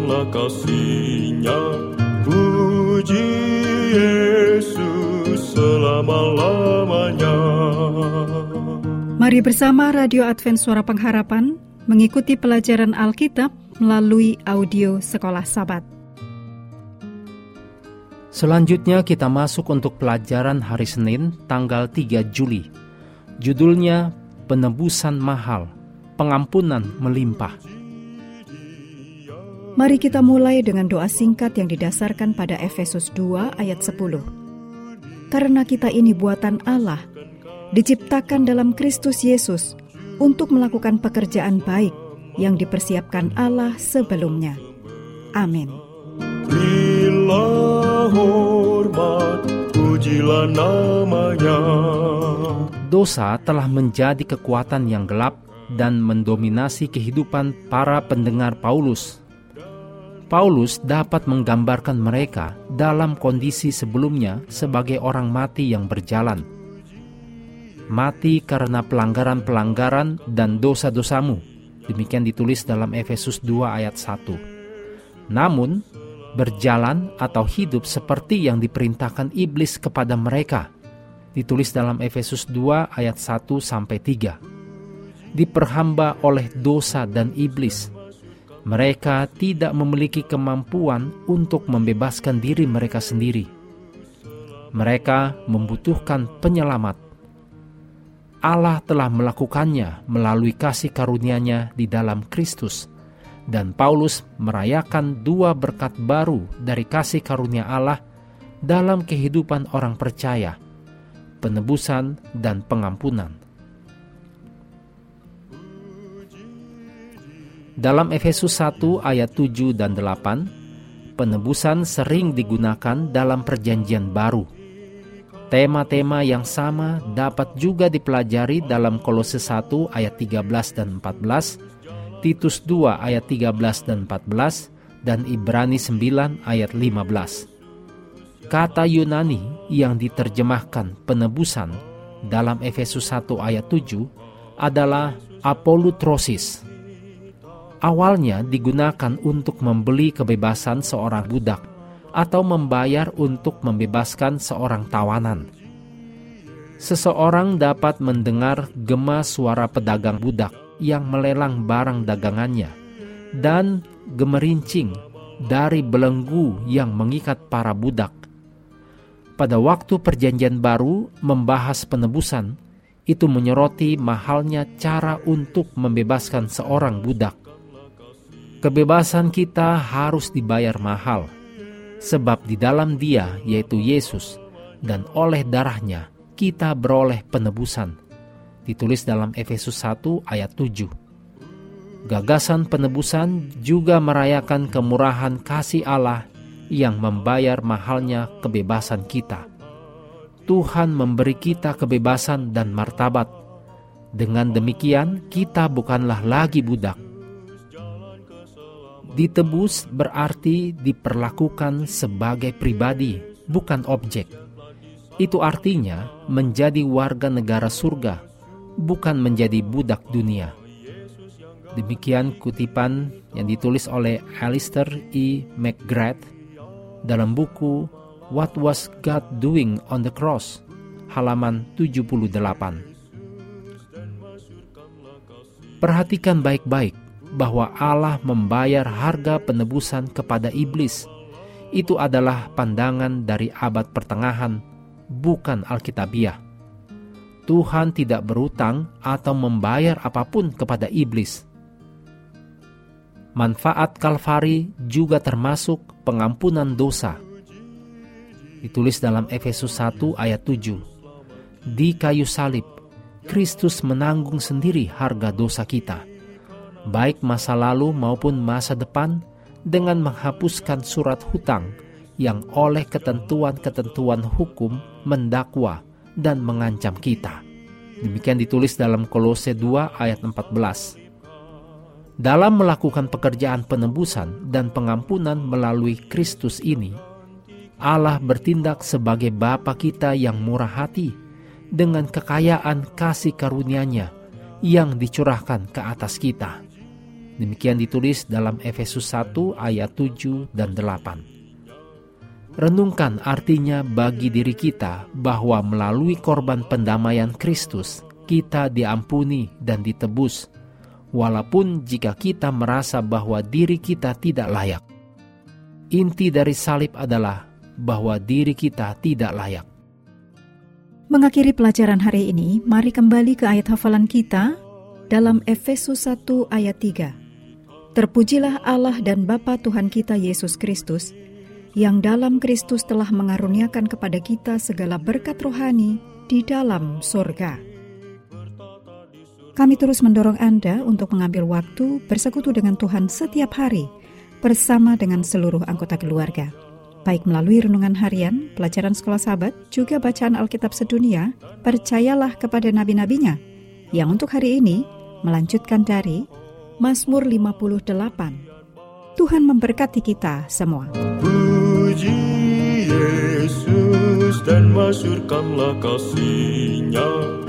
Nyatakanlah kasihnya Puji Yesus selama-lamanya Mari bersama Radio Advent Suara Pengharapan mengikuti pelajaran Alkitab melalui audio Sekolah Sabat. Selanjutnya kita masuk untuk pelajaran hari Senin tanggal 3 Juli. Judulnya Penebusan Mahal, Pengampunan Melimpah. Mari kita mulai dengan doa singkat yang didasarkan pada Efesus 2 ayat 10. Karena kita ini buatan Allah, diciptakan dalam Kristus Yesus untuk melakukan pekerjaan baik yang dipersiapkan Allah sebelumnya. Amin. Bila hormat, pujilah namanya Dosa telah menjadi kekuatan yang gelap dan mendominasi kehidupan para pendengar Paulus. Paulus dapat menggambarkan mereka dalam kondisi sebelumnya sebagai orang mati yang berjalan. Mati karena pelanggaran-pelanggaran dan dosa-dosamu. Demikian ditulis dalam Efesus 2 ayat 1. Namun, berjalan atau hidup seperti yang diperintahkan iblis kepada mereka. Ditulis dalam Efesus 2 ayat 1 sampai 3. Diperhamba oleh dosa dan iblis mereka tidak memiliki kemampuan untuk membebaskan diri mereka sendiri. Mereka membutuhkan penyelamat. Allah telah melakukannya melalui kasih karunia-Nya di dalam Kristus, dan Paulus merayakan dua berkat baru dari kasih karunia Allah dalam kehidupan orang percaya, penebusan dan pengampunan. Dalam Efesus 1 ayat 7 dan 8, penebusan sering digunakan dalam perjanjian baru. Tema-tema yang sama dapat juga dipelajari dalam Kolose 1 ayat 13 dan 14, Titus 2 ayat 13 dan 14, dan Ibrani 9 ayat 15. Kata Yunani yang diterjemahkan penebusan dalam Efesus 1 ayat 7 adalah apolutrosis awalnya digunakan untuk membeli kebebasan seorang budak atau membayar untuk membebaskan seorang tawanan. Seseorang dapat mendengar gema suara pedagang budak yang melelang barang dagangannya dan gemerincing dari belenggu yang mengikat para budak. Pada waktu Perjanjian Baru membahas penebusan, itu menyoroti mahalnya cara untuk membebaskan seorang budak. Kebebasan kita harus dibayar mahal, sebab di dalam Dia, yaitu Yesus, dan oleh darahnya kita beroleh penebusan. Ditulis dalam Efesus 1 ayat 7. Gagasan penebusan juga merayakan kemurahan kasih Allah yang membayar mahalnya kebebasan kita. Tuhan memberi kita kebebasan dan martabat. Dengan demikian, kita bukanlah lagi budak, Ditebus berarti diperlakukan sebagai pribadi, bukan objek. Itu artinya menjadi warga negara surga, bukan menjadi budak dunia. Demikian kutipan yang ditulis oleh Alistair E. McGrath dalam buku What Was God Doing on the Cross, halaman 78. Perhatikan baik-baik bahwa Allah membayar harga penebusan kepada iblis. Itu adalah pandangan dari abad pertengahan, bukan Alkitabiah. Tuhan tidak berutang atau membayar apa pun kepada iblis. Manfaat Kalvari juga termasuk pengampunan dosa. Ditulis dalam Efesus 1 ayat 7. Di kayu salib, Kristus menanggung sendiri harga dosa kita baik masa lalu maupun masa depan, dengan menghapuskan surat hutang yang oleh ketentuan-ketentuan hukum mendakwa dan mengancam kita. Demikian ditulis dalam Kolose 2 ayat 14. Dalam melakukan pekerjaan penebusan dan pengampunan melalui Kristus ini, Allah bertindak sebagai Bapa kita yang murah hati dengan kekayaan kasih karunia-Nya yang dicurahkan ke atas kita Demikian ditulis dalam Efesus 1 ayat 7 dan 8. Renungkan artinya bagi diri kita bahwa melalui korban pendamaian Kristus, kita diampuni dan ditebus, walaupun jika kita merasa bahwa diri kita tidak layak. Inti dari salib adalah bahwa diri kita tidak layak. Mengakhiri pelajaran hari ini, mari kembali ke ayat hafalan kita dalam Efesus 1 ayat 3. Terpujilah Allah dan Bapa Tuhan kita Yesus Kristus, yang dalam Kristus telah mengaruniakan kepada kita segala berkat rohani di dalam sorga. Kami terus mendorong Anda untuk mengambil waktu bersekutu dengan Tuhan setiap hari bersama dengan seluruh anggota keluarga. Baik melalui renungan harian, pelajaran sekolah sahabat, juga bacaan Alkitab sedunia, percayalah kepada nabi-nabinya, yang untuk hari ini melanjutkan dari Mazmur 58. Tuhan memberkati kita semua. Puji Yesus dan masyurkanlah kasihnya.